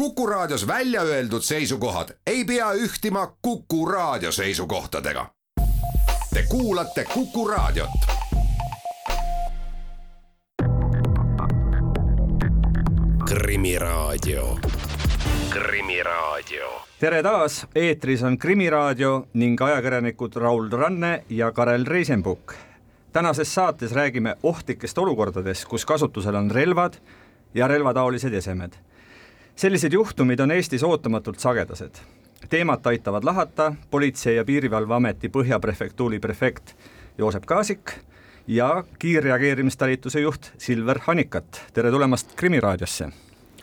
Kuku Raadios välja öeldud seisukohad ei pea ühtima Kuku Raadio seisukohtadega. Te kuulate Kuku Raadiot. krimiraadio, Krimiraadio. tere taas, eetris on Krimiraadio ning ajakirjanikud Raul Ranne ja Karel Reisenbuk. tänases saates räägime ohtlikest olukordadest, kus kasutusel on relvad ja relvataolised esemed. Sellised juhtumid on Eestis ootamatult sagedased. teemat aitavad lahata Politsei- ja Piirivalveameti Põhja prefektuuri prefekt Joosep Kaasik ja kiirreageerimistalituse juht Silver Hanikat. tere tulemast Krimiraadiosse.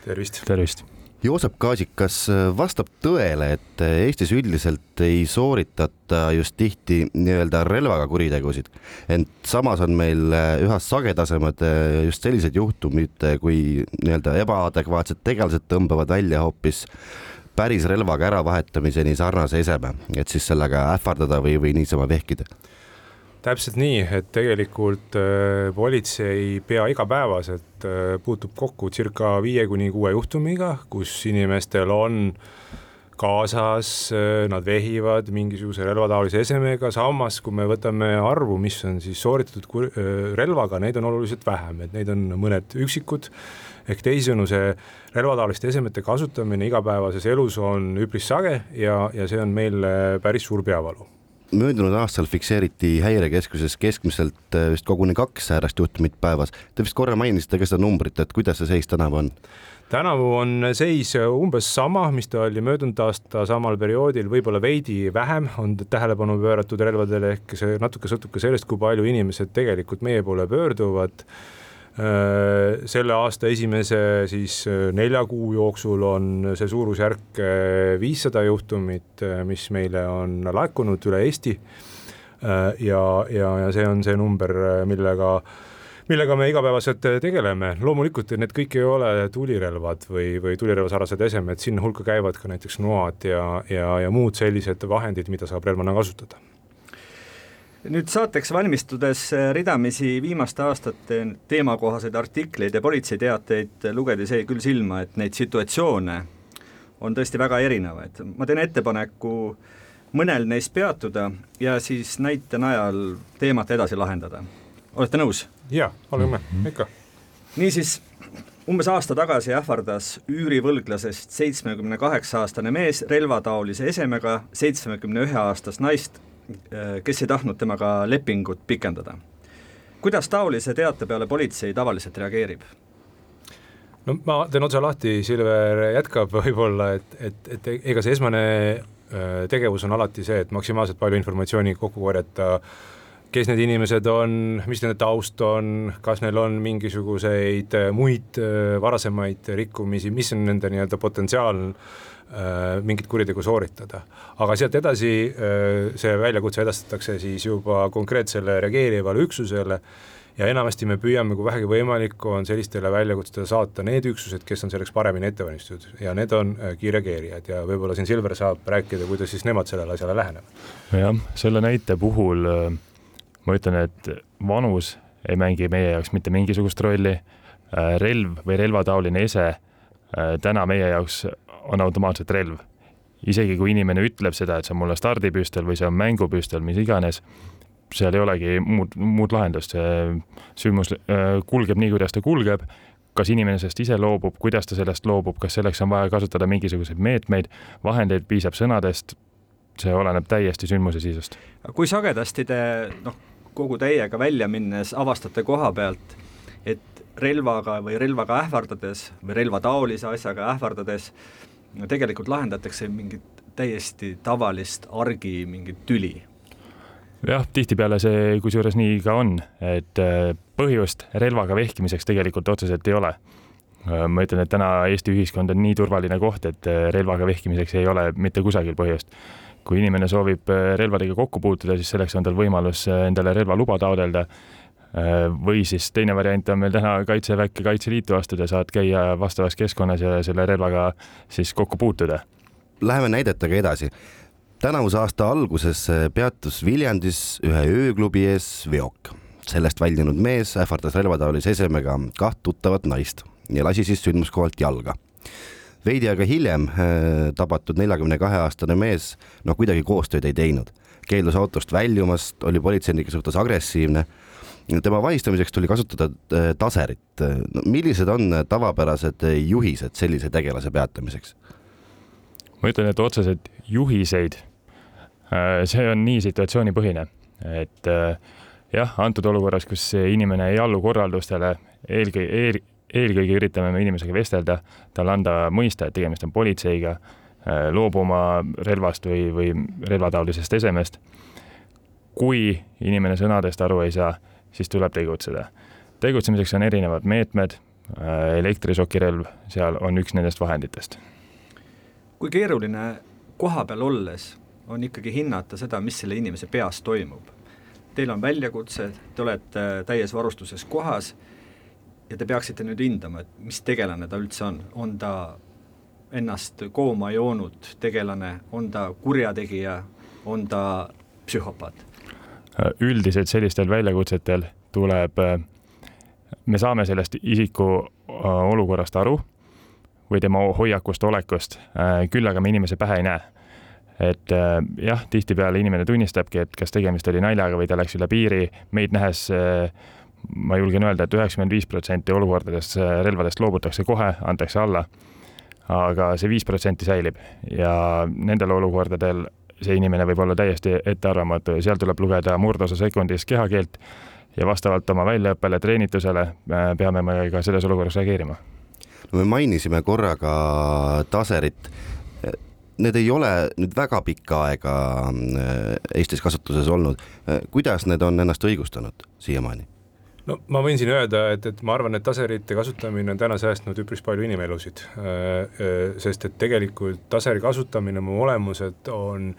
tervist. tervist. Joosep Kaasik, kas vastab tõele, et Eestis üldiselt ei sooritata just tihti nii-öelda relvaga kuritegusid, ent samas on meil üha sagedasemad just sellised juhtumid, kui nii-öelda ebaadekvaatsed tegelased tõmbavad välja hoopis päris relvaga äravahetamiseni sarnase eseme, et siis sellega ähvardada või, või niisama vehkida? Täpselt nii, et tegelikult äh, politsei pea igapäevaselt äh, puutub kokku circa viie kuni kuue juhtumiga, kus inimestel on kaasas äh,, nad vehivad mingisuguse relvataolise esemega, samas kui me võtame arvu, mis on siis sooritatud relvaga, neid on oluliselt vähem, et neid on mõned üksikud. ehk teisisõnu, see relvataoliste esemete kasutamine igapäevases elus on üpris sage ja, ja see on meil päris suur peavalu möödunud aastal fikseeriti häirekeskuses keskmiselt äh, vist koguni kaks säärast juhtumit päevas. Te vist korra mainisite ka seda numbrit, et kuidas see seis tänavu on? tänavu on seis umbes sama, mis ta oli möödunud aasta samal perioodil, võib-olla veidi vähem on tähelepanu pööratud relvadele, ehk see natuke sõltub ka sellest, kui palju inimesed tegelikult meie poole pöörduvad selle aasta esimese siis äh, nelja kuu jooksul on see suurusjärk äh, viissada juhtumit, mis meile on laekunud üle Eesti. ja, ja, ja see on see number, millega, millega me igapäevaselt tegeleme, loomulikult need kõik ei ole tulirelvad või, või tulirelvasarnased esemed, sinna hulka käivad ka näiteks noad ja, ja, ja muud sellised vahendid, mida saab relvana kasutada nüüd saateks valmistudes ridamisi viimaste aastate teemakohaseid artikleid ja politseiteateid lugedes jäi küll silma, et neid situatsioone on tõesti väga erinevaid. ma teen ettepaneku mõnel neist peatuda ja siis näite najal teemat edasi lahendada. olete nõus? jaa, oleme mm, -hmm. ikka. niisiis, umbes aasta tagasi ähvardas üürivõlglasest seitsmekümne kaheksa aastane mees relvataolise esemega seitsmekümne ühe aastast naist Äh, kes ei tahtnud temaga lepingut pikendada. kuidas taolise teate peale politsei tavaliselt reageerib? no ma teen otsa lahti, Silver jätkab võib-olla, et, et, et ega see esmane äh, tegevus on alati see, et maksimaalselt palju informatsiooni kokku korjata, kes need inimesed on, mis nende taust on, kas neil on mingisuguseid muid äh, varasemaid rikkumisi, mis on nende nii-öelda potentsiaal Äh, mingit kuritegu sooritada. aga sealt edasi äh, see väljakutse edastatakse siis juba konkreetsele reageerivale üksusele ja enamasti me püüame, kui vähegi võimalik, on sellistele väljakutsetele saata need üksused, kes on selleks paremini ette valmistatud ja need on äh, kiirreageerijad ja võib-olla siin Silver saab rääkida, kuidas siis nemad sellele asjale lähenevad. jah, selle näite puhul ma ütlen, et vanus ei mängi meie jaoks mitte mingisugust rolli, relv või relvataoline ese täna meie jaoks on automaatselt relv. isegi kui inimene ütleb seda, et see on mulle stardipüstol või see on mängupüstol, mis iganes, seal ei olegi muud, muud lahendust, see sündmus äh, kulgeb nii, kuidas ta kulgeb, kas inimene sellest ise loobub, kuidas ta sellest loobub, kas selleks on vaja kasutada mingisuguseid meetmeid, vahendeid, piisab sõnadest, see oleneb täiesti sündmuse sisust. kui sagedasti te noh, kogu täiega välja minnes avastate koha pealt, et relvaga või relvaga ähvardades või relvataolise asjaga ähvardades tegelikult lahendatakse mingit täiesti tavalist argi mingit tüli. jah, tihtipeale see kusjuures nii ka on, et äh, põhjust relvaga vehkimiseks tegelikult otseselt ei ole. Äh, ma ütlen, et täna Eesti ühiskond on nii turvaline koht, et äh, relvaga vehkimiseks ei ole mitte kusagil põhjust. kui inimene soovib relvadega kokku puutuda, siis selleks on tal võimalus endale relvaluba taotleda või siis teine variant on meil täna Kaitseväkke, Kaitseliitu astuda, saad käia vastavas keskkonnas ja selle relvaga siis kokku puutuda. Läheme näidetega edasi. tänavuse aasta alguses peatus Viljandis ühe ööklubi ees veok. sellest väljunud mees ähvardas relvataolise esemega kaht tuttavat naist ja lasi siis sündmuskohalt jalga. veidi aega hiljem tabatud neljakümne kahe aastane mees noh, kuidagi koostööd ei teinud, keeldus autost väljumast, oli politseinike suhtes agressiivne tema vahistamiseks tuli kasutada taserit. no millised on tavapärased juhised sellise tegelase peatamiseks? ma ütlen, et otseselt juhiseid, see on nii situatsioonipõhine, et jah, antud olukorras, kus inimene ei allu korraldustele, eelkõige eel,, eelkõige üritame me inimesega vestelda, talle anda mõista, et tegemist on politseiga, loobuma relvast või, või relvataolisest esemest. kui inimene sõnadest aru ei saa, siis tuleb tegutseda. tegutsemiseks on erinevad meetmed, elektrišokirelv, seal on üks nendest vahenditest. kui keeruline koha peal olles on ikkagi hinnata seda, mis selle inimese peas toimub? teil on väljakutse, te olete täies varustuses kohas ja te peaksite nüüd hindama, et mis tegelane ta üldse on, on ta ennast kooma joonud tegelane, on ta kurjategija, on ta psühhopaat? Üldiselt sellistel väljakutsetel tuleb, me saame sellest isiku äh, olukorrast aru või tema hoiakust, olekust, äh, küll aga me inimese pähe ei näe et äh, jah, tihtipeale inimene tunnistabki, et kas tegemist oli naljaga või ta läks üle piiri, meid nähes äh, ma julgen öelda et, et üheksakümmend viis protsenti olukordades äh, relvadest loobutakse kohe, antakse alla. aga see viis protsenti säilib ja nendel olukordadel see inimene võib olla täiesti ettearvamatu ja seal tuleb lugeda murdosa sekundis kehakeelt ja vastavalt oma väljaõppele, treenitusele peame me ka selles olukorras reageerima. no me mainisime korra ka taserit need ei ole nüüd väga pikka aega äh, Eestis kasutuses olnud. Äh, kuidas need on ennast õigustanud siiamaani? No ma võin siin öelda, et, et ma arvan, et taserite kasutamine on täna säästnud üpris palju inimelusid, äh, sest et tegelikult taseri kasutamine, mu olemuselt on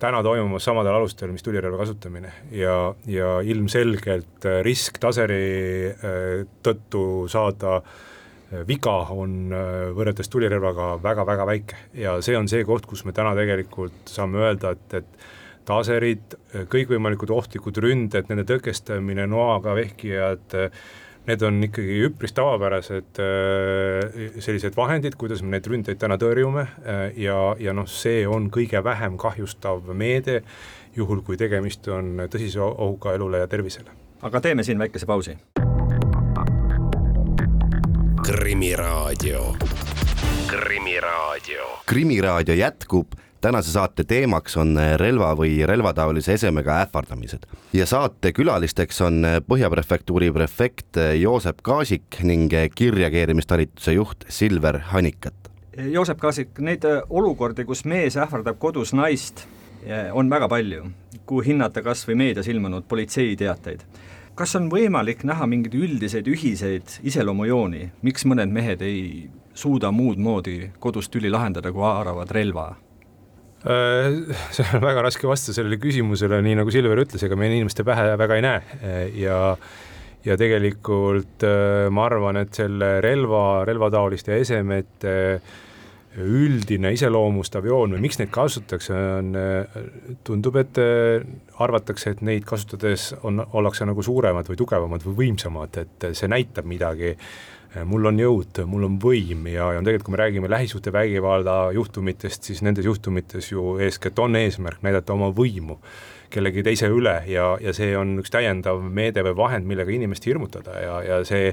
täna toimumas samadel alustel, mis tulirelva kasutamine. Ja, ja ilmselgelt risk taseri tõttu saada äh, viga on äh, võrreldes tulirelvaga väga-väga väike. Ja see on see koht, kus me täna tegelikult saame öelda, et, et taserid, kõikvõimalikud ohtlikud ründed, nende tõkestamine, noaga vehkijad, need on ikkagi üpris tavapärased äh, sellised vahendid, kuidas me neid ründeid täna tõrjume äh, ja, ja noh, see on kõige vähem kahjustav meede, juhul kui tegemist on tõsise ohuga elule ja tervisele. aga teeme siin väikese pausi Krimiraadio. krimiraadio. krimiraadio jätkub tänase saate teemaks on relva või relvataolise esemega ähvardamised ja saate külalisteks on Põhja prefektuuri prefekt Joosep Kaasik ning kiirreageerimistalituse juht Silver Hanikat. Joosep Kaasik, neid olukordi, kus mees ähvardab kodus naist, on väga palju, kui hinnata kas või meedias ilmunud politseiteateid kas on võimalik näha mingeid üldiseid ühiseid iseloomujooni, miks mõned mehed ei suuda muud moodi kodus tüli lahendada, kui haaravad relva? Äh, see on väga raske vastata sellele küsimusele, nii nagu Silver ütles, ega me inimeste pähe väga ei näe ja ja tegelikult äh, ma arvan, et selle relva, relvataoliste esemete äh, üldine iseloomustav joon või miks neid kasutatakse, on, tundub, et äh, arvatakse, et neid kasutades on, ollakse nagu suuremad või tugevamad või võimsamad, et see näitab midagi. Mul on jõud, mul on võim ja, ja tegelikult, kui me räägime lähisuhtevägivalla juhtumitest, siis nendes juhtumites ju eeskätt on eesmärk näidata oma võimu kellegi teise üle ja, ja see on üks täiendav meede või vahend, millega inimest hirmutada ja, ja see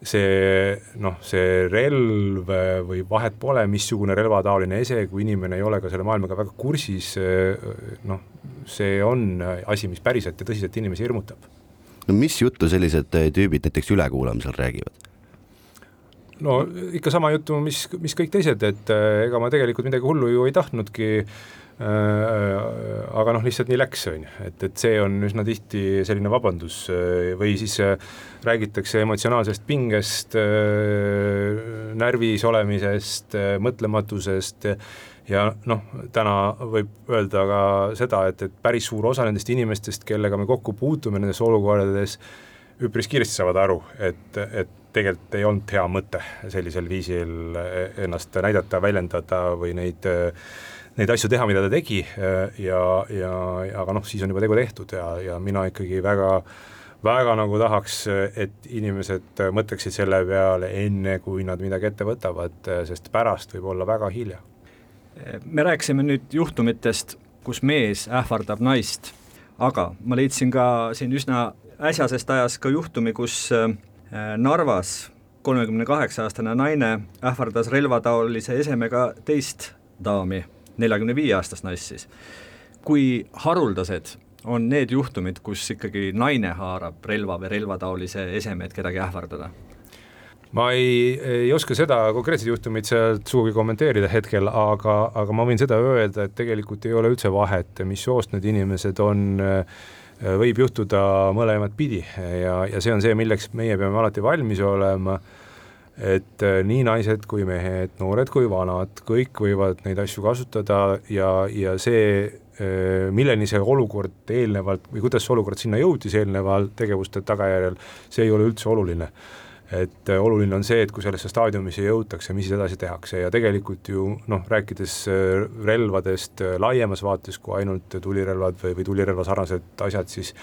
see noh, see relv või vahet pole, missugune relvataoline ese, kui inimene ei ole ka selle maailmaga väga kursis, noh, see on asi, mis päriselt ja tõsiselt inimesi hirmutab. no mis juttu sellised tüübid näiteks ülekuulamisel räägivad? No ikka sama juttu, mis, mis kõik teised, et ega ma tegelikult midagi hullu ju ei tahtnudki Äh, aga noh, lihtsalt nii läks, on ju, et, et see on üsna tihti selline vabandus äh, või siis äh, räägitakse emotsionaalsest pingest, närvis olemisest, mõtlematusest ja noh, täna võib öelda ka seda, et, et päris suur osa nendest inimestest, kellega me kokku puutume nendes olukordades, üpris kiiresti saavad aru, et, et tegelikult ei olnud hea mõte sellisel viisil ennast näidata, väljendada või neid äh, neid asju teha, mida ta tegi ja, ja, ja aga noh, siis on juba tegu tehtud ja, ja mina ikkagi väga väga nagu tahaks, et inimesed mõtleksid selle peale enne, kui nad midagi ette võtavad, sest pärast võib olla väga hilja. me rääkisime nüüd juhtumitest, kus mees ähvardab naist, aga ma leidsin ka siin üsna äsjasest ajast ka juhtumi, kus äh, Narvas kolmekümne kaheksa aastane naine ähvardas relvataolise esemega teist daami, neljakümne viie aastast naist siis. kui haruldased on need juhtumid, kus ikkagi naine haarab relva või relvataolise eseme, et kedagi ähvardada? ma ei, ei oska seda konkreetset juhtumit sealt sugugi kommenteerida hetkel, aga, aga ma võin seda öelda, et tegelikult ei ole üldse vahet, mis soost need inimesed on, võib juhtuda mõlemat pidi ja, ja see on see, milleks meie peame alati valmis olema, et nii naised kui mehed, noored kui vanad, kõik võivad neid asju kasutada ja, ja see Äh, milleni see olukord eelnevalt või kuidas see olukord sinna jõudis eelnevalt tegevuste tagajärjel, see ei ole üldse oluline. Et äh, oluline on see, et kui sellesse staadiumisse jõutakse, mis siis edasi tehakse ja tegelikult ju noh, rääkides äh, relvadest laiemas vaates kui ainult tulirelvad või, või tulirelva sarnased asjad, siis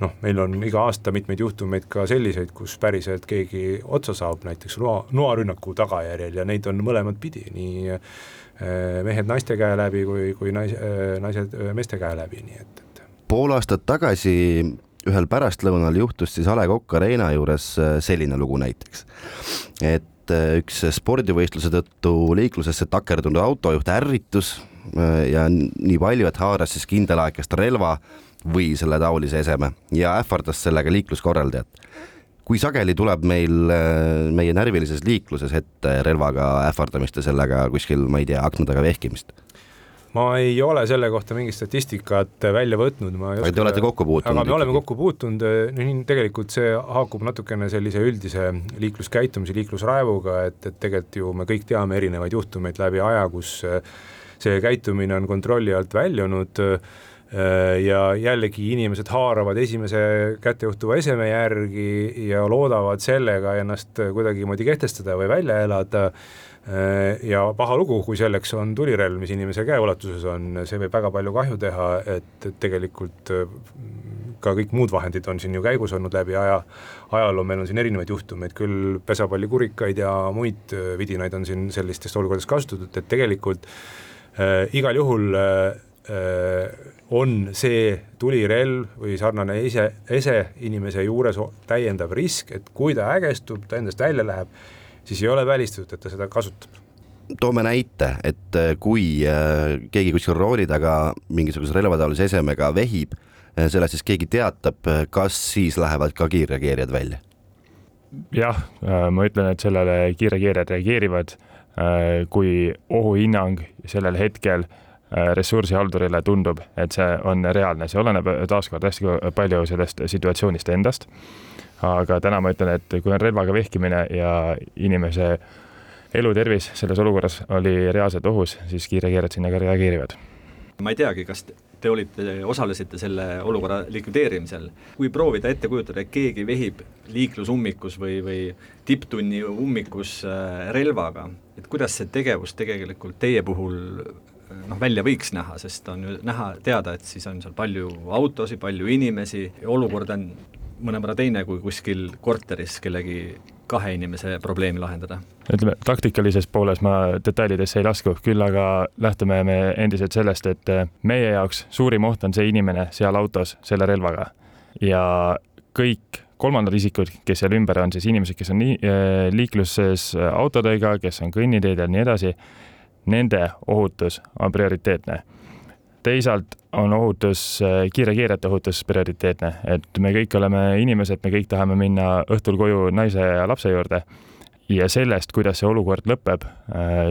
noh, meil on iga aasta mitmeid juhtumeid ka selliseid, kus päriselt keegi otsa saab, näiteks noa, noarünnaku tagajärjel ja neid on mõlemat pidi, nii Äh, mehed naiste käe läbi kui, kui nais-, äh, naised äh, meeste käe läbi, nii et, et. pool aastat tagasi ühel pärastlõunal juhtus siis A Le Coq Arena juures selline lugu näiteks, et üks spordivõistluse tõttu liiklusesse takerdunud autojuht ärritus ja nii palju, et haaras siis kindlalaekast relva või selle taolise eseme ja ähvardas sellega liikluskorraldajat kui sageli tuleb meil äh, meie närvilises liikluses ette relvaga ähvardamist ja sellega kuskil, ma ei tea, akna taga vehkimist? Ma ei ole selle kohta mingit statistikat välja võtnud, ma ei oska. Te olete kokku puutunud? aga me oleme kokku puutunud, no nii tegelikult see haakub natukene sellise üldise liikluskäitumise, liiklusraevuga, et, et tegelikult ju me kõik teame erinevaid juhtumeid läbi aja, kus see käitumine on kontrolli alt väljunud Äh, ja jällegi inimesed haaravad esimese kättejuhtuva eseme järgi ja loodavad sellega ennast kuidagimoodi kehtestada või välja elada. Äh, ja paha lugu, kui selleks on tulirelv, mis inimese käeulatuses on, see võib väga palju kahju teha, et tegelikult äh, ka kõik muud vahendid on siin ju käigus olnud läbi aja, ajaloo, meil on siin erinevaid juhtumeid, küll pesapallikurikaid ja muid vidinaid on siin sellistes olukordades kasutatud, et tegelikult äh, igal juhul äh, on see tulirelv või sarnane ise, ese inimese juures täiendav risk, et kui ta ägestub, ta endast välja läheb, siis ei ole välistatud, et ta seda kasutab toome näite, et äh, kui äh, keegi kuskil rooli taga mingisuguse relvataolise esemega vehib, äh, sellest siis keegi teatab, kas siis lähevad ka kiirreageerijad välja? jah, ma ütlen, et sellele kiirreageerijad reageerivad, kui ohuhinnang sellel hetkel ressursihaldurile tundub, et see on reaalne, see oleneb taaskord hästi palju sellest situatsioonist endast. Aga täna ma ütlen, et kui on relvaga vehkimine ja inimese elutervis selles olukorras oli reaalselt ohus, siis kiirreageerijad sinna ka reageerivad. ma ei teagi, kas te olite, osalesite selle olukorra likvideerimisel. kui proovida ette kujutada, et keegi vehib liiklusummikus või, või tipptunni ummikus äh, relvaga, et kuidas see tegevus tegelikult teie puhul noh, välja võiks näha, sest on ju näha, teada, et siis on seal palju autosid, palju inimesi olukord on mõnevõrra teine kui kuskil korteris kellegi kahe inimese probleemi lahendada. ütleme, taktikalises pooles ma detailidesse ei lasku, küll aga lähtume me endiselt sellest, et meie jaoks suurim oht on see inimene seal autos selle relvaga ja kõik kolmandad isikud, kes seal ümber on, siis inimesed, kes on nii, liikluses autodega, kes on kõnniteedel, nii edasi nende ohutus on prioriteetne. Teisalt on ohutus, kiirreageerijate ohutus prioriteetne, et me kõik oleme inimesed, me kõik tahame minna õhtul koju naise ja lapse juurde ja sellest, kuidas see olukord lõpeb,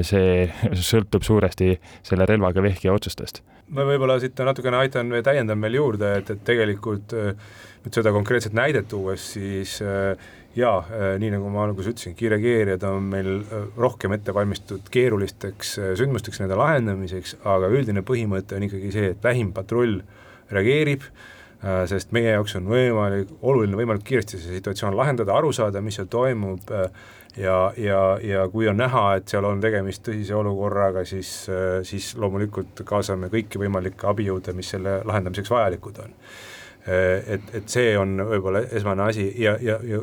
see sõltub suuresti selle relvaga vehkija otsustest. ma võib-olla siit natukene aitan või täiendan veel juurde, et, et tegelikult nüüd seda konkreetset näidet tuues, siis äh, jaa, äh, nii nagu ma alguses ütlesin, kiirreageerijad on meil äh, rohkem ette valmistatud keerulisteks äh, sündmusteks, nende lahendamiseks, aga üldine põhimõte on ikkagi see, et lähim patrull reageerib, sest meie jaoks on võimalik, oluline võimalikult kiiresti see situatsioon lahendada, aru saada, mis seal toimub ja, ja, ja kui on näha, et seal on tegemist tõsise olukorraga, siis, siis loomulikult kaasame kõiki võimalikke abijõude, mis selle lahendamiseks vajalikud on et, et see on võib-olla esmane asi ja, ja, ja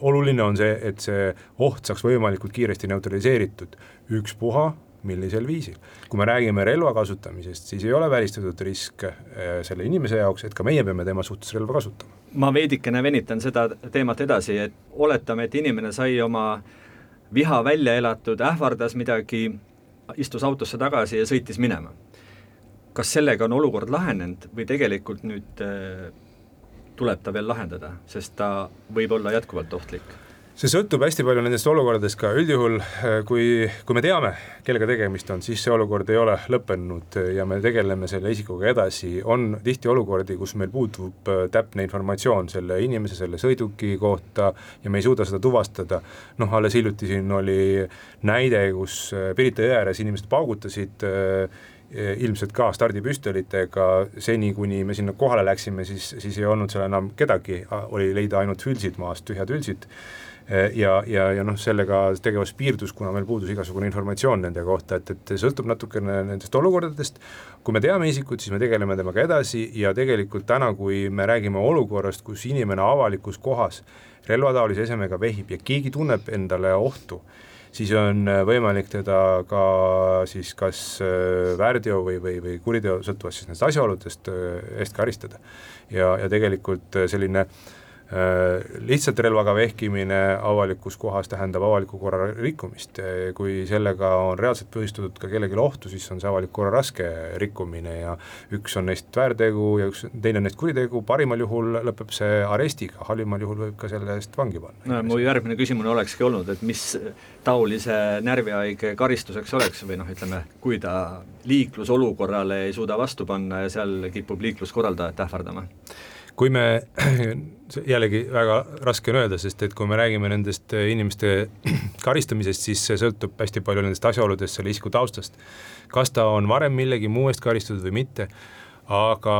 oluline on see, et see oht saaks võimalikult kiiresti neutraliseeritud, ükspuha millisel viisil. kui me räägime relva kasutamisest, siis ei ole välistatud risk äh, selle inimese jaoks, et ka meie peame tema suhtes relva kasutama. ma veidikene venitan seda teemat edasi, et oletame, et inimene sai oma viha välja elatud, ähvardas midagi, istus autosse tagasi ja sõitis minema. Kas sellega on olukord lahenenud või tegelikult nüüd äh, tuleb ta veel lahendada, sest ta võib olla jätkuvalt ohtlik? see sõltub hästi palju nendest olukordadest ka, üldjuhul äh, kui, kui me teame, kellega tegemist on, siis see olukord ei ole lõppenud ja me tegeleme selle isikuga edasi, on tihti olukordi, kus meil puudub äh, täpne informatsioon selle inimese, selle sõiduki kohta ja me ei suuda seda tuvastada. noh, alles hiljuti siin oli näide, kus äh, Pirita jõe ääres inimesed paugutasid ilmselt ka stardipüstolitega, seni kuni me sinna kohale läksime, siis, siis ei olnud seal enam kedagi, oli leida ainult hülsid maast, tühjad hülsid. Eh, ja, ja, ja noh, sellega tegevus piirdus, kuna meil puudus igasugune informatsioon nende kohta, et, et sõltub natukene nendest olukordadest, kui me teame isikut, siis me tegeleme temaga edasi ja tegelikult täna, kui me räägime olukorrast, kus inimene avalikus kohas relvataolise esemega vehib ja keegi tunneb endale ohtu, siis on võimalik teda ka siis kas äh, väärteo või, või, või kuriteo, sõltuvalt siis nendest asjaoludest, äh, eest karistada. ja, ja tegelikult selline äh, Äh, lihtsalt relvaga vehkimine avalikus kohas tähendab avaliku korra rikkumist, kui sellega on reaalselt põhjustatud ka kellelegi ohtu, siis on see avaliku korra raske rikkumine ja üks on neist väärtegu ja üks, teine neist kuritegu, parimal juhul lõpeb see arestiga, halvimal juhul võib ka selle eest vangi panna. no mu järgmine küsimus olekski olnud, et mis taolise närvihaige karistuseks oleks või noh, ütleme, kui ta liiklusolukorrale ei suuda vastu panna ja seal kipub liikluskorraldajat ähvardama kui me, jällegi väga raske on öelda, sest et kui me räägime nendest äh, inimeste karistamisest, siis see sõltub hästi palju nendest asjaoludest, selle isiku taustast. kas ta on varem millegi muu eest karistatud või mitte aga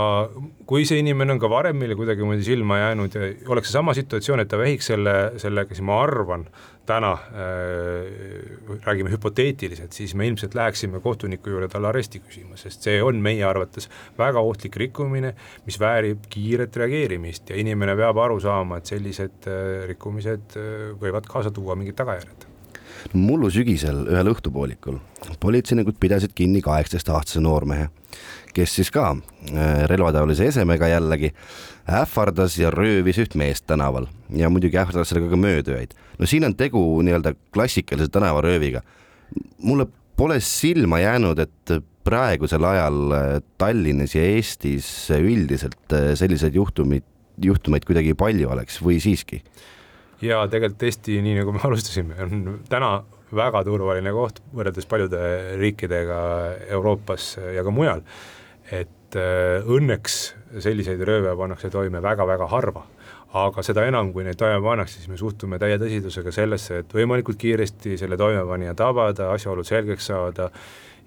kui see inimene on ka varem meile kuidagimoodi silma jäänud ja oleks seesama situatsioon, et ta vehiks selle, sellega, siis ma arvan, täna äh, räägime hüpoteetiliselt, siis me ilmselt läheksime kohtuniku juurde talle aresti küsima, sest see on meie arvates väga ohtlik rikkumine, mis väärib kiiret reageerimist ja inimene peab aru saama, et sellised äh, rikkumised äh, võivad kaasa tuua mingid tagajärjed. Mullu sügisel ühel õhtupoolikul politseinikud pidasid kinni kaheksateistaastase noormehe, kes siis ka äh, relvataolise esemega jällegi ähvardas ja röövis üht meest tänaval ja muidugi ähvardas sellega ka möödujaid. no siin on tegu nii-öelda klassikalise tänavarööviga. mulle pole silma jäänud, et praegusel ajal äh, Tallinnas ja Eestis üldiselt äh, selliseid juhtumid, juhtumeid kuidagi palju oleks või siiski? ja tegelikult Eesti, nii nagu me alustasime, on täna väga turvaline koht võrreldes paljude riikidega Euroopas ja ka mujal. Et äh, õnneks selliseid rööve pannakse toime väga-väga harva. Aga seda enam, kui neid toime pannakse, siis me suhtume täie tõsidusega sellesse, et võimalikult kiiresti selle toimepanija tabada, asjaolud selgeks saada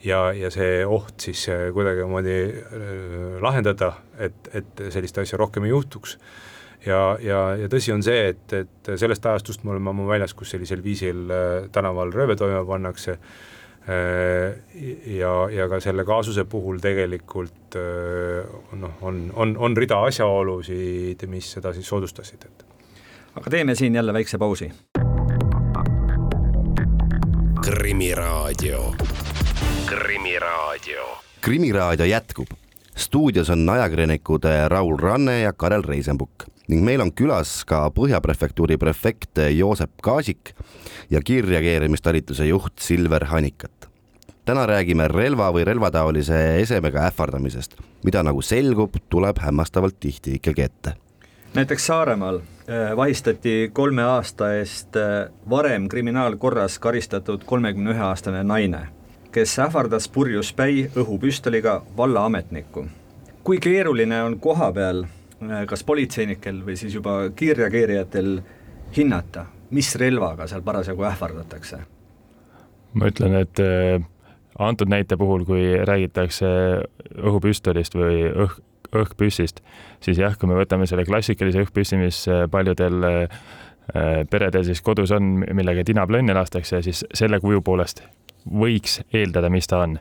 ja, ja see oht siis äh, kuidagimoodi äh, lahendada, et, et sellist asja rohkem ei juhtuks. Ja, ja, ja tõsi on see, et, et sellest ajastust me oleme ammu väljas, kus sellisel viisil tänaval rööve toime pannakse ja, ja ka selle kaasuse puhul tegelikult äh, noh, on, on, on rida asjaolusid, mis seda siis soodustasid, et. aga teeme siin jälle väikse pausi. krimiraadio, Krimiraadio. krimiraadio jätkub stuudios on ajakirjanikud Raul Ranne ja Karel Reisenbuk ning meil on külas ka Põhja prefektuuri prefekt Joosep Kaasik ja kiirreageerimistalituse juht Silver Hanikat. täna räägime relva või relvataolise esemega ähvardamisest, mida nagu selgub, tuleb hämmastavalt tihti ikkagi ette. näiteks Saaremaal äh, vahistati kolme aasta eest äh, varem kriminaalkorras karistatud kolmekümne ühe aastane naine, kes ähvardas purjus päi õhupüstoliga vallaametnikku. kui keeruline on koha peal Äh, kas politseinikel või siis juba kiirreageerijatel hinnata, mis relvaga seal parasjagu ähvardatakse? ma ütlen, et äh, antud näite puhul, kui räägitakse õhupüstolist või õhk, õhkpüssist, siis jah, kui me võtame selle klassikalise õhkpüssi, mis äh, paljudel peredel siis kodus on, millega tinaplönne lastakse, siis selle kuju poolest võiks eeldada, mis ta on.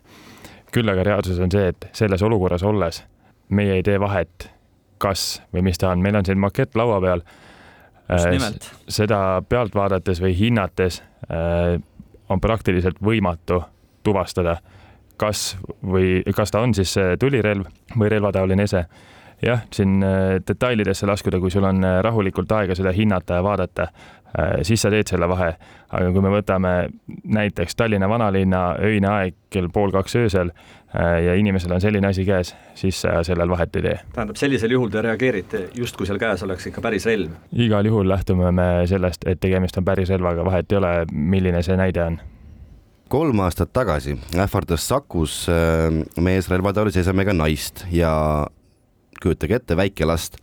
küll aga reaalsus on see, et selles olukorras olles meie ei tee vahet kas või mis ta on, meil on siin makett laua peal. nimelt. seda pealt vaadates või hinnates on praktiliselt võimatu tuvastada, kas või kas ta on siis tulirelv või relvataoline ese jah, siin detailidesse laskuda, kui sul on rahulikult aega seda hinnata ja vaadata, Äh, siis sa teed selle vahe. aga kui me võtame näiteks Tallinna vanalinna öine aeg kell pool kaks öösel äh, ja inimesel on selline asi käes, siis sa sellel vahet ei tee. tähendab, sellisel juhul te reageerite justkui seal käes oleks ikka päris relv? igal juhul lähtume me sellest, et tegemist on päris relvaga, vahet ei ole, milline see näide on kolm aastat tagasi ähvardas Sakus äh, mees relvataolise esemega naist ja kujutage ette, väike last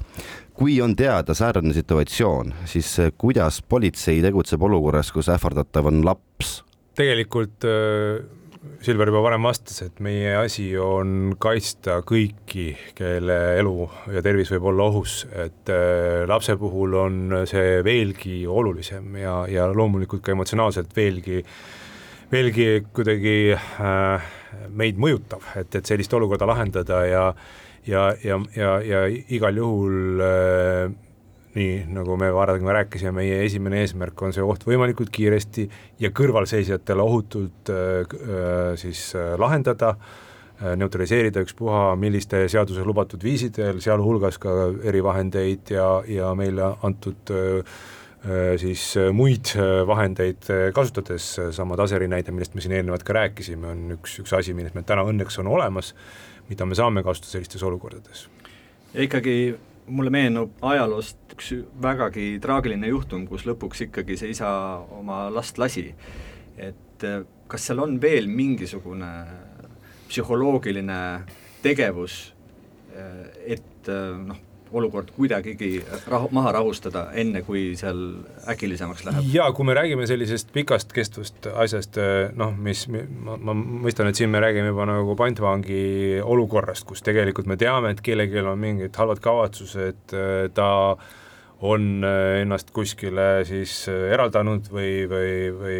kui on teada säärane situatsioon, siis eh, kuidas politsei tegutseb olukorras, kus ähvardatav on laps? tegelikult äh, Silver juba varem vastas, et meie asi on kaitsta kõiki, kelle elu ja tervis võib olla ohus, et äh, lapse puhul on see veelgi olulisem ja, ja loomulikult ka emotsionaalselt veelgi, veelgi kuidagi äh, meid mõjutav, et, et sellist olukorda lahendada ja ja, ja, ja, ja igal juhul äh, nii nagu me varem rääkisime, meie esimene eesmärk on see oht võimalikult kiiresti ja kõrvalseisjatele ohutult äh, äh, siis lahendada neutraliseerida ükspuha milliste seaduses lubatud viisidel, sealhulgas ka erivahendeid ja, ja meile antud siis muid vahendeid kasutades, sama Taseri näide, millest me siin eelnevalt ka rääkisime, on üks, üks asi, millest meil täna õnneks on olemas mida me saame kasutada sellistes olukordades. ja ikkagi mulle meenub ajaloost üks vägagi traagiline juhtum, kus lõpuks ikkagi see isa oma last lasi. et eh, kas seal on veel mingisugune psühholoogiline tegevus, eh, et eh, noh, olukord kuidagigi rahu, maha rahustada, enne kui seal äkilisemaks läheb? jaa, kui me räägime sellisest pikast kestvust asjast, noh, mis ma, ma mõistan, et siin me räägime juba nagu pantvangi olukorrast, kus tegelikult me teame, et kellelgi on mingid halvad kavatsused, ta on ennast kuskile siis eraldanud või, või, või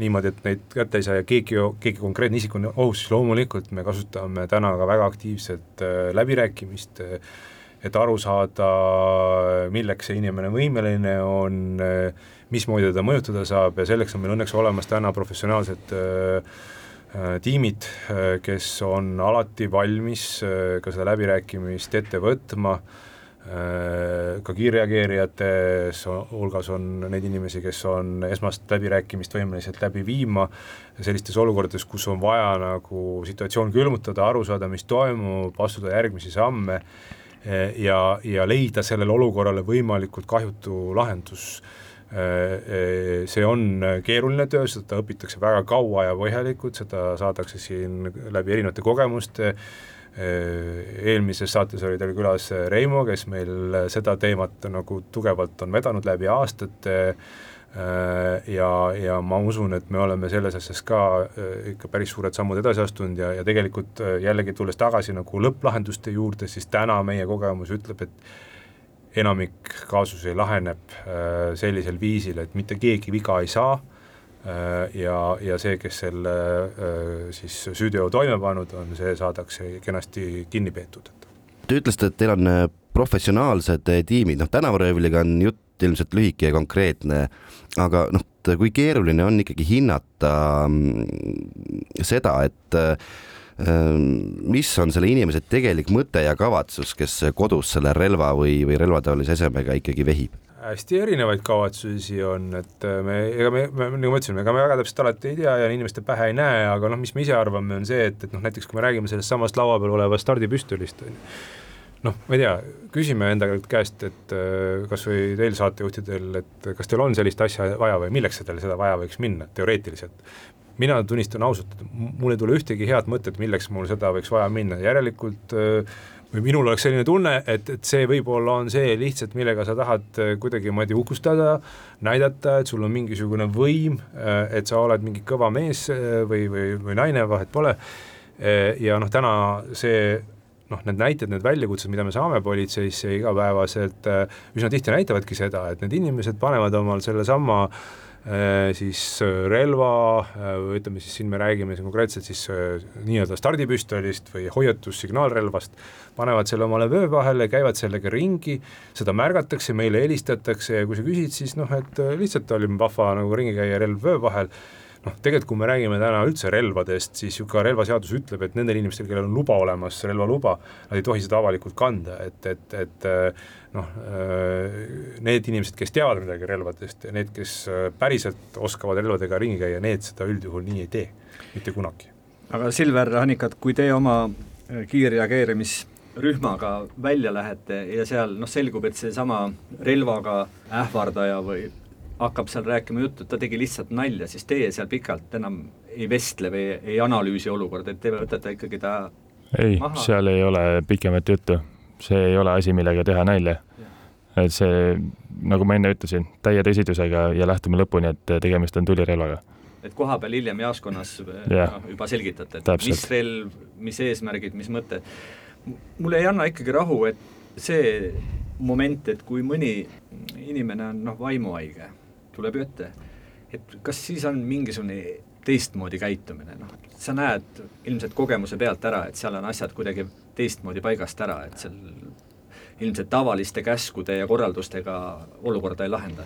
niimoodi, et neid kätte ei saa ja keegi, keegi konkreetne isik on ohus, siis loomulikult me kasutame täna ka väga aktiivset läbirääkimist äh, et aru saada, milleks see inimene võimeline on, mismoodi teda mõjutada saab ja selleks on meil õnneks olemas täna professionaalsed äh, tiimid, kes on alati valmis äh, ka seda läbirääkimist ette võtma äh,, ka kiirreageerijate hulgas on neid inimesi, kes on esmast läbirääkimist võimelised läbi viima, sellistes olukordades, kus on vaja nagu situatsioon külmutada, aru saada, mis toimub, astuda järgmisi samme ja, ja leida sellele olukorrale võimalikult kahjutu lahendus. Eh, eh, see on keeruline töö, seda õpitakse väga kaua ja põhjalikult, seda saadakse siin läbi erinevate kogemuste eelmises saates oli teil külas Reimo, kes meil seda teemat nagu tugevalt on vedanud läbi aastate Äh, ja, ja ma usun, et me oleme selles asjas ka äh, ikka päris suured sammud edasi astunud ja, ja tegelikult äh, jällegi tulles tagasi nagu lõpplahenduste juurde, siis täna meie kogemus ütleb, et enamik kaasusi laheneb sellisel viisil, et mitte keegi viga ei saa ja, ja see, kes selle siis süüteo toime pannud on, see saadakse kenasti kinni peetud. Te ütlesite, et teil on professionaalsed tiimid, noh tänavaröövliga on jutt ilmselt lühike ja konkreetne, aga noh, kui keeruline on ikkagi hinnata mm, seda, et mm, mis on selle inimese tegelik mõte ja kavatsus, kes kodus selle relva või, või relvataolise esemega ikkagi vehib? hästi erinevaid kavatsusi on, et me, ega me, me, nagu ma ütlesin, ega me väga täpselt alati ei tea ja inimeste pähe ei näe, aga noh, mis me ise arvame, on see, et, et noh, näiteks kui me räägime sellest samast laua peal olevast stardipüstolist, on ju, noh, ma ei tea, küsime enda käest, et äh, kas või teil saatejuhtidel, et kas teil on sellist asja vaja või milleks teil seda vaja võiks minna, teoreetiliselt. mina tunnistan ausalt, mul ei tule ühtegi head mõtet, milleks mul seda võiks vaja minna, järelikult äh, või minul oleks selline tunne, et, et see võib-olla on see lihtsalt, millega sa tahad äh, kuidagimoodi uhkustada, näidata, et sul on mingisugune võim, et sa oled mingi kõva mees või, või, või naine, vahet pole, ja noh, täna see noh, need näited, need väljakutsed, mida me saame politseisse igapäevaselt, äh, üsna tihti näitavadki seda, et need inimesed panevad omal sellesama siis relva, ütleme siis siin me räägime siin konkreetselt siis nii-öelda stardipüstolist või hoiatussignaalrelvast, panevad selle omale vöö vahele, käivad sellega ringi, seda märgatakse, meile helistatakse ja kui sa küsid, siis noh, et lihtsalt oli vahva nagu ringi käia relv vöö vahel noh, tegelikult kui me räägime täna üldse relvadest, siis ju ka relvaseadus ütleb, et nendel inimestel, kellel on luba olemas, relvaluba, nad ei tohi seda avalikult kanda, et, et, et noh, need inimesed, kes teavad midagi relvadest ja need, kes päriselt oskavad relvadega ringi käia, need seda üldjuhul nii ei tee, mitte kunagi. aga Silver Annikat, kui te oma kiirreageerimisrühmaga välja lähete ja seal noh, selgub, et seesama relvaga ähvardaja või hakkab seal rääkima juttu, et ta tegi lihtsalt nalja, siis teie seal pikalt enam ei vestle või ei analüüsi olukorda, et te võtate ikkagi ta ei, seal ei ole pikemat juttu, see ei ole asi, millega teha nalja. et see, nagu ma enne ütlesin, täie tõsidusega ja lähtume lõpuni, et tegemist on tulirelvaga. et koha peal hiljem jaoskonnas ja. no, juba selgitate, et Täpselt. mis relv, mis eesmärgid, mis mõte. mulle ei anna ikkagi rahu, et see moment, et kui mõni inimene on noh, vaimuhaige tuleb ju ette. et kas siis on mingisugune teistmoodi käitumine, noh, sa näed ilmselt kogemuse pealt ära, et seal on asjad kuidagi teistmoodi paigast ära, et seal ilmselt tavaliste käskude ja korraldustega olukorda ei lahenda.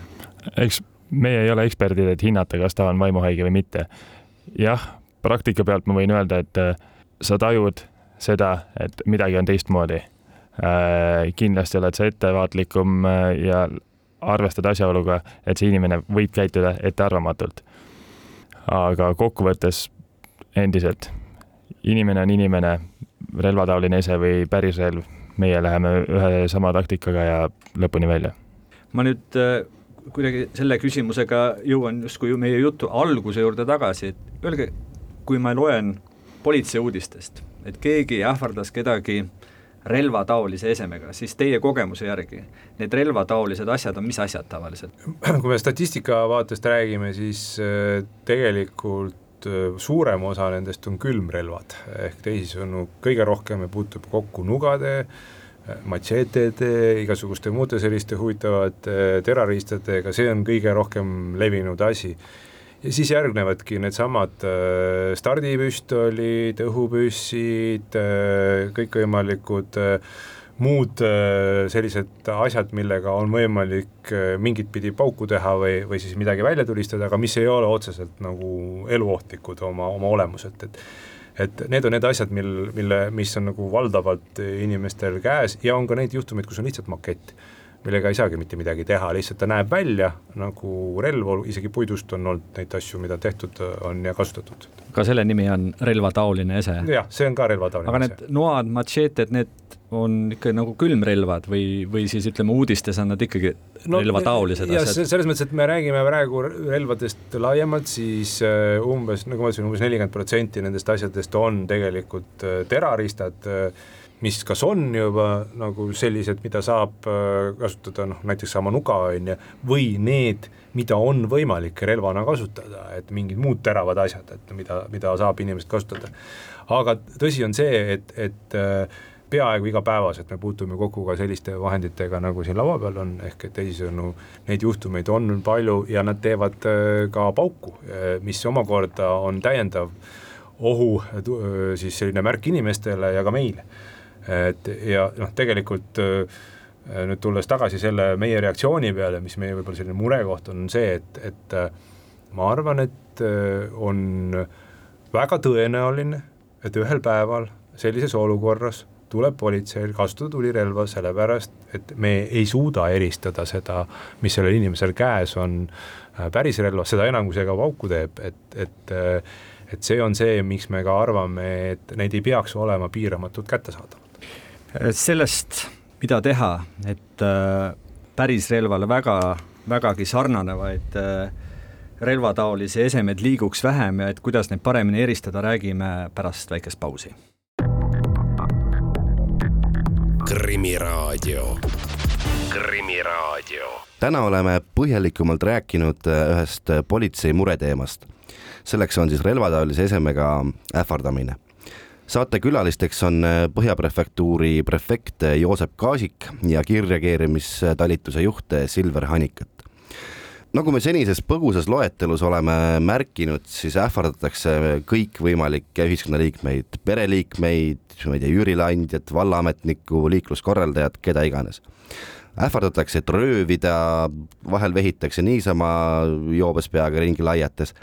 eks meie ei ole eksperdid, et hinnata, kas ta on vaimuhaige või mitte. jah, praktika pealt ma võin öelda, et äh, sa tajud seda, et midagi on teistmoodi äh,. kindlasti oled sa ettevaatlikum äh, ja arvestada asjaoluga, et see inimene võib käituda ettearvamatult. aga kokkuvõttes endiselt, inimene on inimene, relvataoline ese või päris relv, meie läheme ühe sama taktikaga ja lõpuni välja. ma nüüd äh, kuidagi selle küsimusega jõuan justkui meie jutu alguse juurde tagasi, et öelge, kui ma loen politseiuudistest, et keegi ähvardas kedagi relvataolise esemega, siis teie kogemuse järgi need relvataolised asjad on mis asjad tavaliselt? kui me statistika vaatest räägime, siis äh, tegelikult äh, suurem osa nendest on külmrelvad, ehk teisisõnu, kõige rohkem puutub kokku nugade, äh, matšeetede, igasuguste muude selliste huvitavate terroristidega, see on kõige rohkem levinud asi ja siis järgnevadki needsamad äh, stardipüstolid, õhupüssid äh,, kõikvõimalikud äh, muud sellised asjad, millega on võimalik mingit pidi pauku teha või, või siis midagi välja tulistada, aga mis ei ole otseselt nagu eluohtlikud oma, oma olemuselt, et et need on need asjad, mil, mille, mis on nagu valdavalt inimestel käes ja on ka neid juhtumeid, kus on lihtsalt makett millega ei saagi mitte midagi teha, lihtsalt ta näeb välja nagu relv, isegi puidust on olnud neid asju, mida tehtud on ja kasutatud. ka selle nimi on relvataoline ese? jah, see on ka relvataoline aga ese. need noad, matšeeted, need on ikka nagu külmrelvad või, või siis ütleme, uudistes on nad ikkagi no, relvataolised asjad? selles mõttes, et me räägime praegu relvadest laiemalt, siis äh, umbes, nagu ma ütlesin, umbes nelikümmend protsenti nendest asjadest on tegelikult äh, terroristad äh, mis kas on juba nagu sellised, mida saab äh, kasutada noh, näiteks sama nuga on ju, või need, mida on võimalik relvana kasutada, et mingid muud teravad asjad, et mida, mida saab inimesed kasutada. aga tõsi on see, et, et äh, peaaegu igapäevaselt me puutume kokku ka selliste vahenditega, nagu siin laua peal on, ehk et teisisõnu, neid juhtumeid on palju ja nad teevad äh, ka pauku, mis omakorda on täiendav ohu siis selline märk inimestele ja ka meile et ja noh, tegelikult äh, nüüd tulles tagasi selle meie reaktsiooni peale, mis meie võib-olla selline murekoht on see, et, et äh, ma arvan, et äh, on väga tõenäoline, et ühel päeval sellises olukorras tuleb politseil kasutada tulirelva, sellepärast et me ei suuda eristada seda, mis sellel inimesel käes on päris relva, seda enam, kui see ka pauku teeb, et, et et see on see, miks me ka arvame, et neid ei peaks olema piiramatult kättesaadav sellest, mida teha, et äh, päris relvale väga, vägagi sarnanevaid äh, relvataolisi esemeid liiguks vähem ja et kuidas neid paremini eristada, räägime pärast väikest pausi. krimiraadio, Krimiraadio. täna oleme põhjalikumalt rääkinud äh, ühest politsei mureteemast. selleks on siis relvataolise esemega ähvardamine saatekülalisteks on äh, Põhjaprefektuuri prefekt äh, Joosep Kaasik ja kiirreageerimistalituse juht äh, Silver Hanikat. nagu me senises põgusas loetelus oleme märkinud, siis ähvardatakse kõikvõimalikke ühiskonnaliikmeid, pereliikmeid, ma ei tea, üürileandjat, vallaametnikku, liikluskorraldajat, keda iganes. Ähvardatakse, et röövida, vahel vehitakse niisama joobes peaga ringi laiates.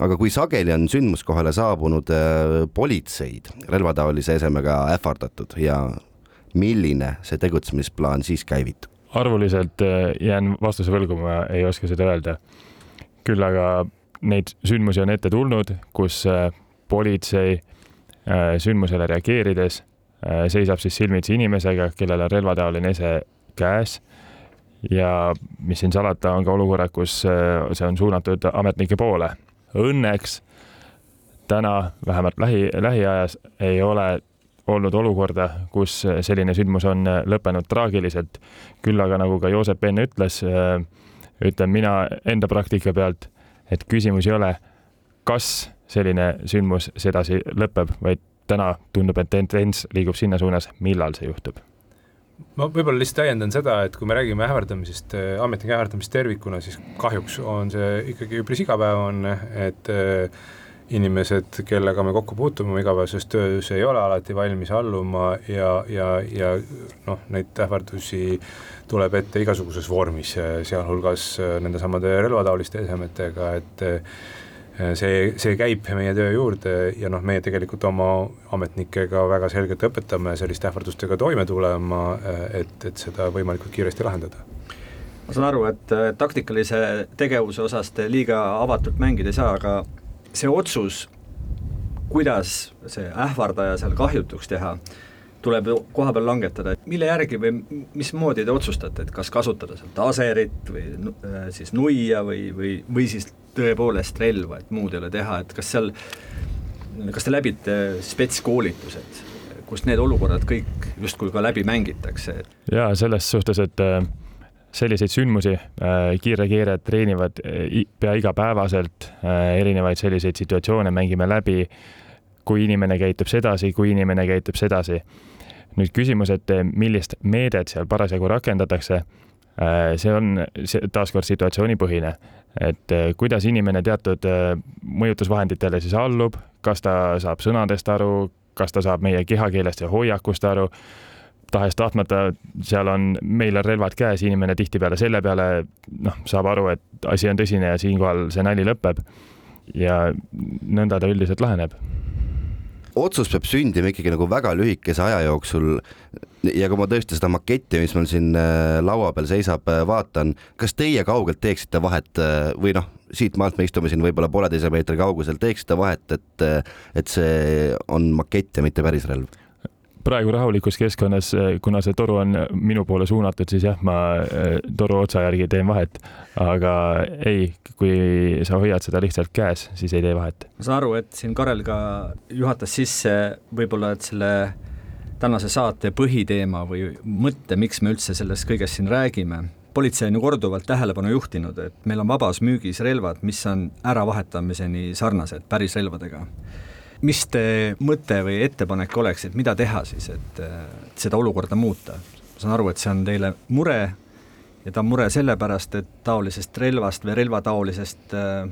aga kui sageli on sündmuskohale saabunud äh, politseid relvataolise esemega ähvardatud ja milline see tegutsemisplaan siis käivitub? arvuliselt äh, jään vastuse võlgu, ma ei oska seda öelda. küll aga neid sündmusi on ette tulnud, kus äh, politsei sündmusele reageerides seisab siis silmitsi inimesega, kellel on relvataoline ese käes ja mis siin salata, on ka olukorrad, kus see on suunatud ametnike poole. Õnneks täna vähemalt lähi, lähiajas ei ole olnud olukorda, kus selline sündmus on lõppenud traagiliselt. küll aga nagu ka Joosep enne ütles, ütlen mina enda praktika pealt, et küsimus ei ole, kas selline sündmus sedasi lõpeb, vaid täna tundub, et tendents liigub sinna suunas, millal see juhtub ma võib-olla lihtsalt täiendan seda, et kui me räägime ähvardamisest, ametnike ähvardamisest tervikuna, siis kahjuks on see ikkagi üpris igapäevane, et äh, inimesed, kellega me kokku puutume igapäevases töös, ei ole alati valmis alluma ja, ja, ja noh, neid ähvardusi tuleb ette igasuguses vormis, sealhulgas nendesamade relvataoliste esemetega, et see, see käib meie töö juurde ja noh, meie tegelikult oma ametnikega väga selgelt õpetame selliste ähvardustega toime tulema, eh, et, et seda võimalikult kiiresti lahendada. Ma saan aru, et taktikalise tegevuse osas te liiga avatult mängida ei saa, aga see otsus, kuidas see ähvardaja seal kahjutuks teha, tuleb koha peal langetada, et mille järgi või mismoodi te otsustate, et kas kasutada seal taserit või äh, siis nuia või, või, või siis tõepoolest relva, et muud ei ole teha, et kas seal, kas te läbite spetskoolitused, kus need olukorrad kõik justkui ka läbi mängitakse? jaa, selles suhtes, et äh selliseid sündmusi äh, kiirreageerijad treenivad pea igapäevaselt, erinevaid selliseid situatsioone mängime läbi, kui inimene käitub sedasi, kui inimene käitub sedasi. Nüüd küsimus, et millist meedet seal parasjagu rakendatakse, see on taaskord situatsioonipõhine, et kuidas inimene teatud mõjutusvahenditele siis allub, kas ta saab sõnadest aru, kas ta saab meie kehakeelest ja hoiakust aru. Tahes-tahtmata seal on, meil on relvad käes, inimene tihtipeale selle peale noh, saab aru, et asi on tõsine ja siinkohal see nali lõpeb. ja nõnda ta üldiselt laheneb otsus peab sündima ikkagi nagu väga lühikese aja jooksul ja kui ma tõesti seda maketti, mis mul siin äh, laua peal seisab, äh, vaatan, kas teie kaugelt teeksite vahet äh, või noh, siitmaalt me istume siin võib-olla pooleteise meetri kaugusel, teeksite vahet, et, et see on makett ja mitte päris relv? Praegu rahulikus keskkonnas, eh, kuna see toru on minu poole suunatud, siis jah, ma eh, toru otsa järgi teen vahet. aga ei, kui sa hoiad seda lihtsalt käes, siis ei tee vahet. ma saan aru, et siin Karel ka juhatas sisse võib-olla, et selle tänase saate põhiteema või mõtte, miks me üldse sellest kõigest siin räägime. politsei on ju korduvalt tähelepanu juhtinud, et meil on vabas müügis relvad, mis on äravahetamiseni sarnased päris relvadega mis te mõte või ettepanek oleks, et mida teha siis, et, et seda olukorda muuta? ma saan aru, et see on teile mure ja ta on mure sellepärast, et taolisest relvast või relvataolisest äh,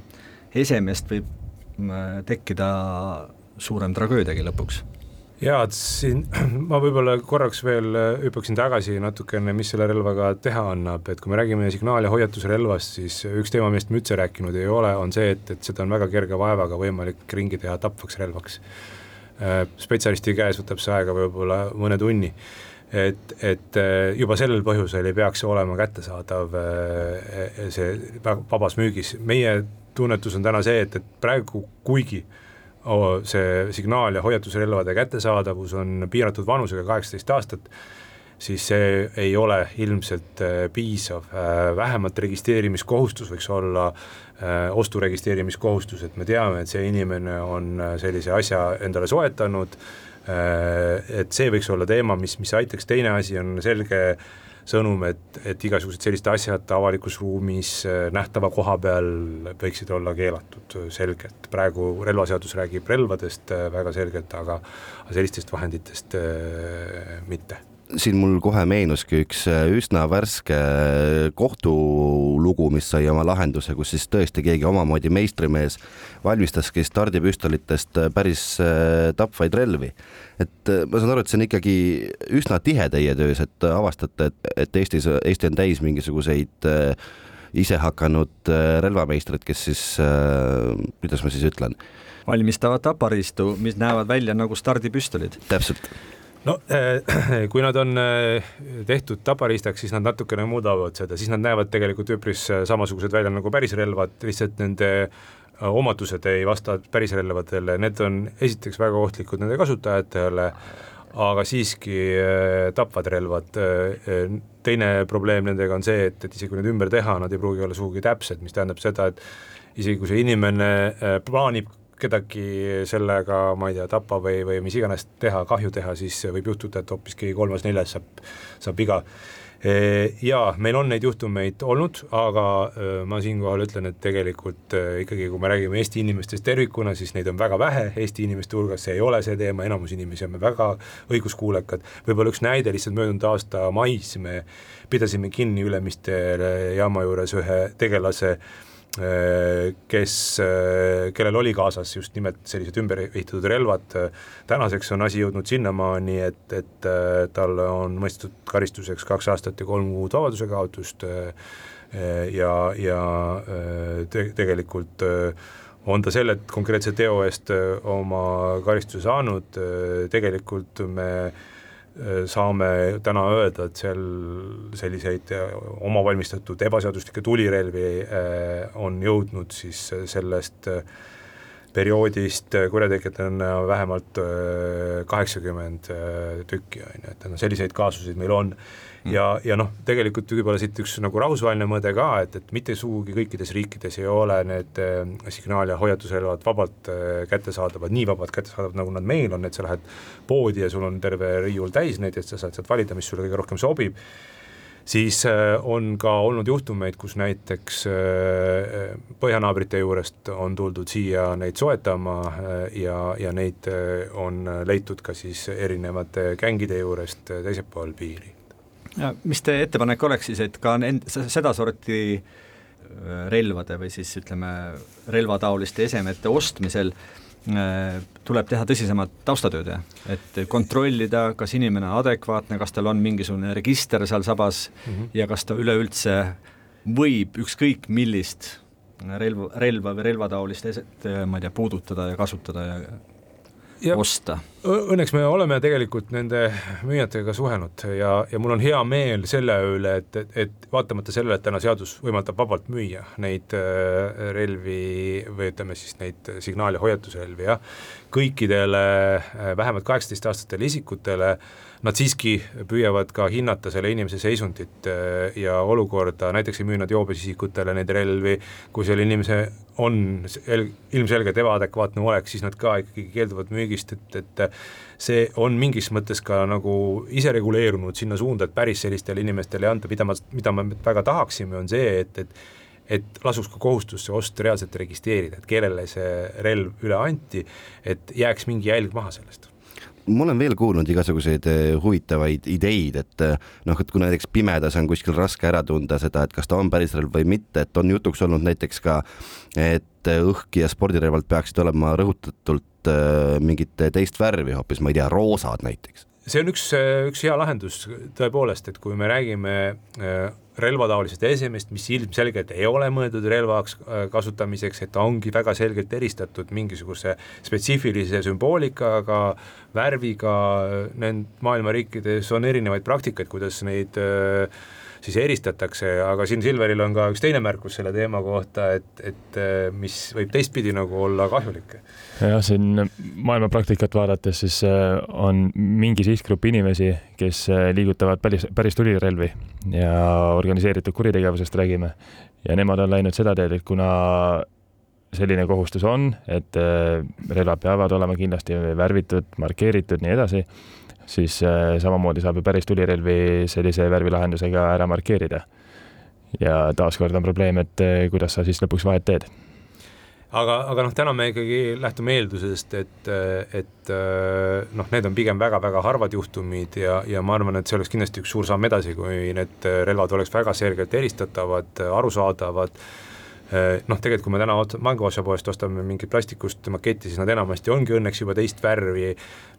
esemest võib äh, tekkida suurem tragöödiagi lõpuks ja et siin ma võib-olla korraks veel äh, hüppaksin tagasi natukene, mis selle relvaga teha annab, et kui me räägime signaal- ja hoiatusrelvast, siis üks teema, millest me üldse rääkinud ei ole, on see, et, et seda on väga kerge vaevaga võimalik ringi teha tapvaks relvaks. Äh, spetsialisti käes võtab see aega võib-olla mõne tunni. Et, et äh, juba sellel põhjusel ei peaks olema kättesaadav see vabas müügis, meie tunnetus on täna see, et, et praegu kuigi äh, see signaal- ja hoiatusrelvade kättesaadavus on piiratud vanusega kaheksateist aastat, siis see ei ole ilmselt äh, piisav, äh, vähemalt registreerimiskohustus võiks olla äh, ostu registreerimiskohustus, et me teame, et see inimene on sellise asja endale soetanud, et see võiks olla teema, mis, mis aitaks, teine asi on selge sõnum, et, et igasugused sellised asjad avalikus ruumis äh, nähtava koha peal võiksid olla keelatud selgelt. praegu relvaseadus räägib relvadest äh, väga selgelt, aga sellistest vahenditest äh, mitte siin mul kohe meenuski üks äh, üsna värske äh, kohtulugu, mis sai oma lahenduse, kus siis tõesti keegi omamoodi meistrimees valmistaski stardipüstolitest äh, päris tapvaid relvi. et ma saan aru, et see on ikkagi üsna tihe teie töös, et avastate, et, et Eestis, Eesti on täis mingisuguseid isehakanud relvameistreid, kes siis, kuidas ma siis ütlen, valmistavad tapariistu, mis näevad välja nagu stardipüstolid. täpselt no äh, kui nad on äh, tehtud tapariistaks, siis nad natukene muudavad seda, siis nad näevad tegelikult üpris äh, samasugused välja nagu päris relvad, lihtsalt nende omadused ei vasta päris relvadele, need on esiteks väga ohtlikud nende kasutajatele, aga siiski tapvad relvad. teine probleem nendega on see, et, et isegi kui need ümber teha, nad ei pruugi olla sugugi täpsed, mis tähendab seda, et isegi kui see inimene plaanib kedagi sellega, ma ei tea, tappa või, või mis iganes teha, kahju teha, siis võib juhtuda, et hoopis keegi kolmas-neljas saab, saab viga. Jaa, meil on neid juhtumeid olnud, aga ma siinkohal ütlen, et tegelikult ikkagi, kui me räägime Eesti inimestest tervikuna, siis neid on väga vähe Eesti inimeste hulgas, see ei ole see teema, enamus inimesi on väga õiguskuulekad, võib-olla üks näide lihtsalt möödunud aasta mais me pidasime kinni Ülemiste jaama juures ühe tegelase, Äh, kes, äh, kellel oli kaasas just nimelt sellised ümber ehitatud relvad. tänaseks on asi jõudnud sinnamaani, et, et äh, talle on mõistetud karistuseks kaks aastat ja kolm kuud vabaduse kaotust ja, ja te, tegelikult on ta selle konkreetse teo eest oma karistuse saanud, tegelikult me Äh, saame täna öelda, et seal selliseid äh, omavalmistatud ebaseaduslikke tulirelvi äh, on jõudnud siis sellest perioodist kurjategijad on vähemalt kaheksakümmend tükki, on ju, et noh, selliseid kaasuseid meil on. Ja, ja noh, tegelikult võib-olla siit üks nagu rahvusvaheline mõõde ka, et, et mitte sugugi kõikides riikides ei ole need äh, signaal- ja hoiatusrelvad vabalt äh, kättesaadavad, nii vabalt kättesaadavad, nagu nad meil on, et sa lähed poodi ja sul on terve riiul täis neid, et sa saad sealt valida, mis sulle kõige rohkem sobib siis äh, on ka olnud juhtumeid, kus näiteks äh, põhjanaabrite juurest on tuldud siia neid soetama äh, ja, ja neid on leitud ka siis erinevate gängide juurest teisel pool piiri. Mis teie ettepanek oleks siis, et ka nend-, sedasorti äh, relvade või siis ütleme, relvataoliste esemete ostmisel äh, tuleb teha tõsisemat taustatööd, jah? et kontrollida, kas inimene on adekvaatne, kas tal on mingisugune register seal sabas mm -hmm. ja kas ta üleüldse võib ükskõik millist relva, relva või relvataolist eset, ma ei tea, puudutada ja kasutada ja ja osta. Õnneks me oleme tegelikult nende müüjatega suhelnud ja, ja mul on hea meel selle üle, et, et, et vaatamata sellele, et täna seadus võimaldab vabalt müüa neid äh, relvi või ütleme siis neid signaal- ja hoiatusrelvi, jah, kõikidele äh, vähemalt kaheksateist-aastastele isikutele äh, nad siiski püüavad ka hinnata selle inimese seisundit äh, ja olukorda, näiteks ei müü nad joobes isikutele neid relvi, kui selle inimese on ilmselgelt ebaadekvaatne olek, siis nad ka ikkagi keelduvad müügist, et, et see on mingis mõttes ka nagu isereguleerunud sinna suunda, et päris sellistele inimestele ei anta, mida ma, mida me väga tahaksime, on see, et, et et lasuks ka kohustus see ost reaalselt registreerida, et kellele see relv üle anti, et jääks mingi jälg maha sellest. Ma olen veel kuulnud igasuguseid eh, huvitavaid ideid, et eh, noh, et kui näiteks pimedas on kuskil raske ära tunda seda, et kas ta on päris relv või mitte, et on jutuks olnud näiteks ka, et õhk ja spordirelvad peaksid olema rõhutatult eh, mingit teist värvi hoopis, ma ei tea, roosad näiteks. See on üks, üks hea lahendus tõepoolest, et kui me räägime relvataolisest esemest, mis ilmselgelt ei ole mõeldud relvaks äh, kasutamiseks, et ta ongi väga selgelt eristatud mingisuguse spetsiifilise sümboolikaga, värviga, need maailma riikides on erinevaid praktikaid, kuidas neid äh, siis eristatakse, aga siin Silveril on ka üks teine märkus selle teema kohta, et, et äh, mis võib teistpidi nagu olla kahjulik. jah, siin maailma praktikat vaadates siis äh, on mingi sihtgrupp inimesi, kes äh, liigutavad päris, päris tulirelvi ja organiseeritud kuritegevusest räägime ja nemad on läinud seda teed, et kuna selline kohustus on, et relvad peavad olema kindlasti värvitud, markeeritud, nii edasi siis äh, samamoodi saab ju päris tulirelvi sellise värvilahendusega ära markeerida. ja taaskord on probleem, et äh, kuidas sa siis lõpuks vahet teed aga, aga noh, täna me ikkagi lähtume eeldusest, et, et noh, need on pigem väga-väga harvad juhtumid ja, ja ma arvan, et see oleks kindlasti üks suur samm edasi, kui need relvad oleks väga selgelt eristatavad, arusaadavad Äh, noh, tegelikult kui me täna mänguosapoest ostame mingit plastikust maketti, siis nad enamasti ongi õnneks juba teist värvi,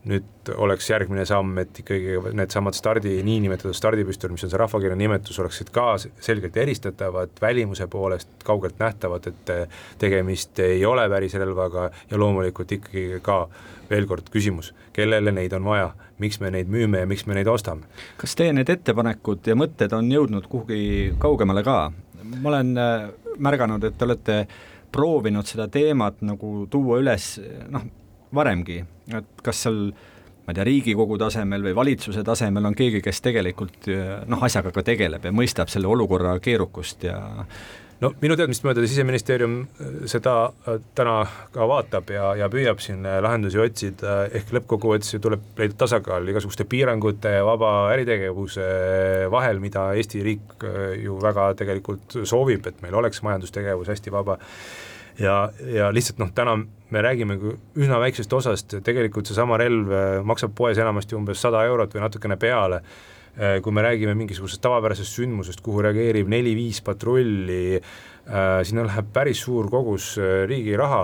nüüd oleks järgmine samm, et ikkagi needsamad stardi, niinimetatud stardipüstolid, mis on see rahvakeele nimetus, oleksid ka selgelt eristatavad, välimuse poolest kaugelt nähtavad, et tegemist ei ole päris relvaga ja loomulikult ikkagi ka veel kord küsimus, kellele neid on vaja, miks me neid müüme ja miks me neid ostame. kas teie need ettepanekud ja mõtted on jõudnud kuhugi kaugemale ka? ma olen äh, märganud, et te olete proovinud seda teemat nagu tuua üles noh, varemgi, et kas seal ma ei tea, Riigikogu tasemel või valitsuse tasemel on keegi, kes tegelikult noh, asjaga ka tegeleb ja mõistab selle olukorra keerukust ja no minu teadmist mööda Siseministeerium äh, seda äh, täna ka vaatab ja, ja püüab siin lahendusi otsida, ehk lõppkokkuvõttes ju tuleb leida tasakaal igasuguste piirangute ja vaba äritegevuse vahel, mida Eesti riik ju väga tegelikult soovib, et meil oleks majandustegevus hästi vaba ja, ja lihtsalt noh, täna me räägime üsna väiksest osast, tegelikult seesama relv maksab poes enamasti umbes sada eurot või natukene peale Äh, kui me räägime mingisugusest tavapärasest sündmusest, kuhu reageerib neli-viis patrulli, äh, sinna läheb päris suur kogus äh, riigi raha,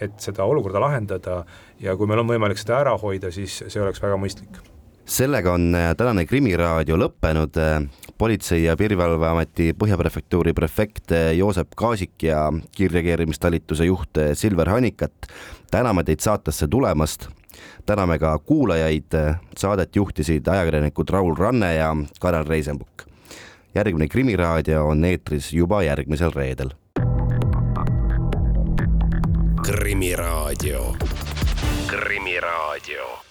et seda olukorda lahendada ja kui meil on võimalik seda ära hoida, siis see oleks väga mõistlik sellega on tänane Krimiraadio lõppenud. Politsei- ja Piirivalveameti Põhjaprefektuuri prefekt Joosep Kaasik ja kiirreageerimistalituse juht Silver Hanikat täname teid saatesse tulemast täname ka kuulajaid, saadet juhtisid ajakirjanikud Raul Ranne ja Karel Reisenbuk. järgmine Krimiraadio on eetris juba järgmisel reedel. krimiraadio. krimiraadio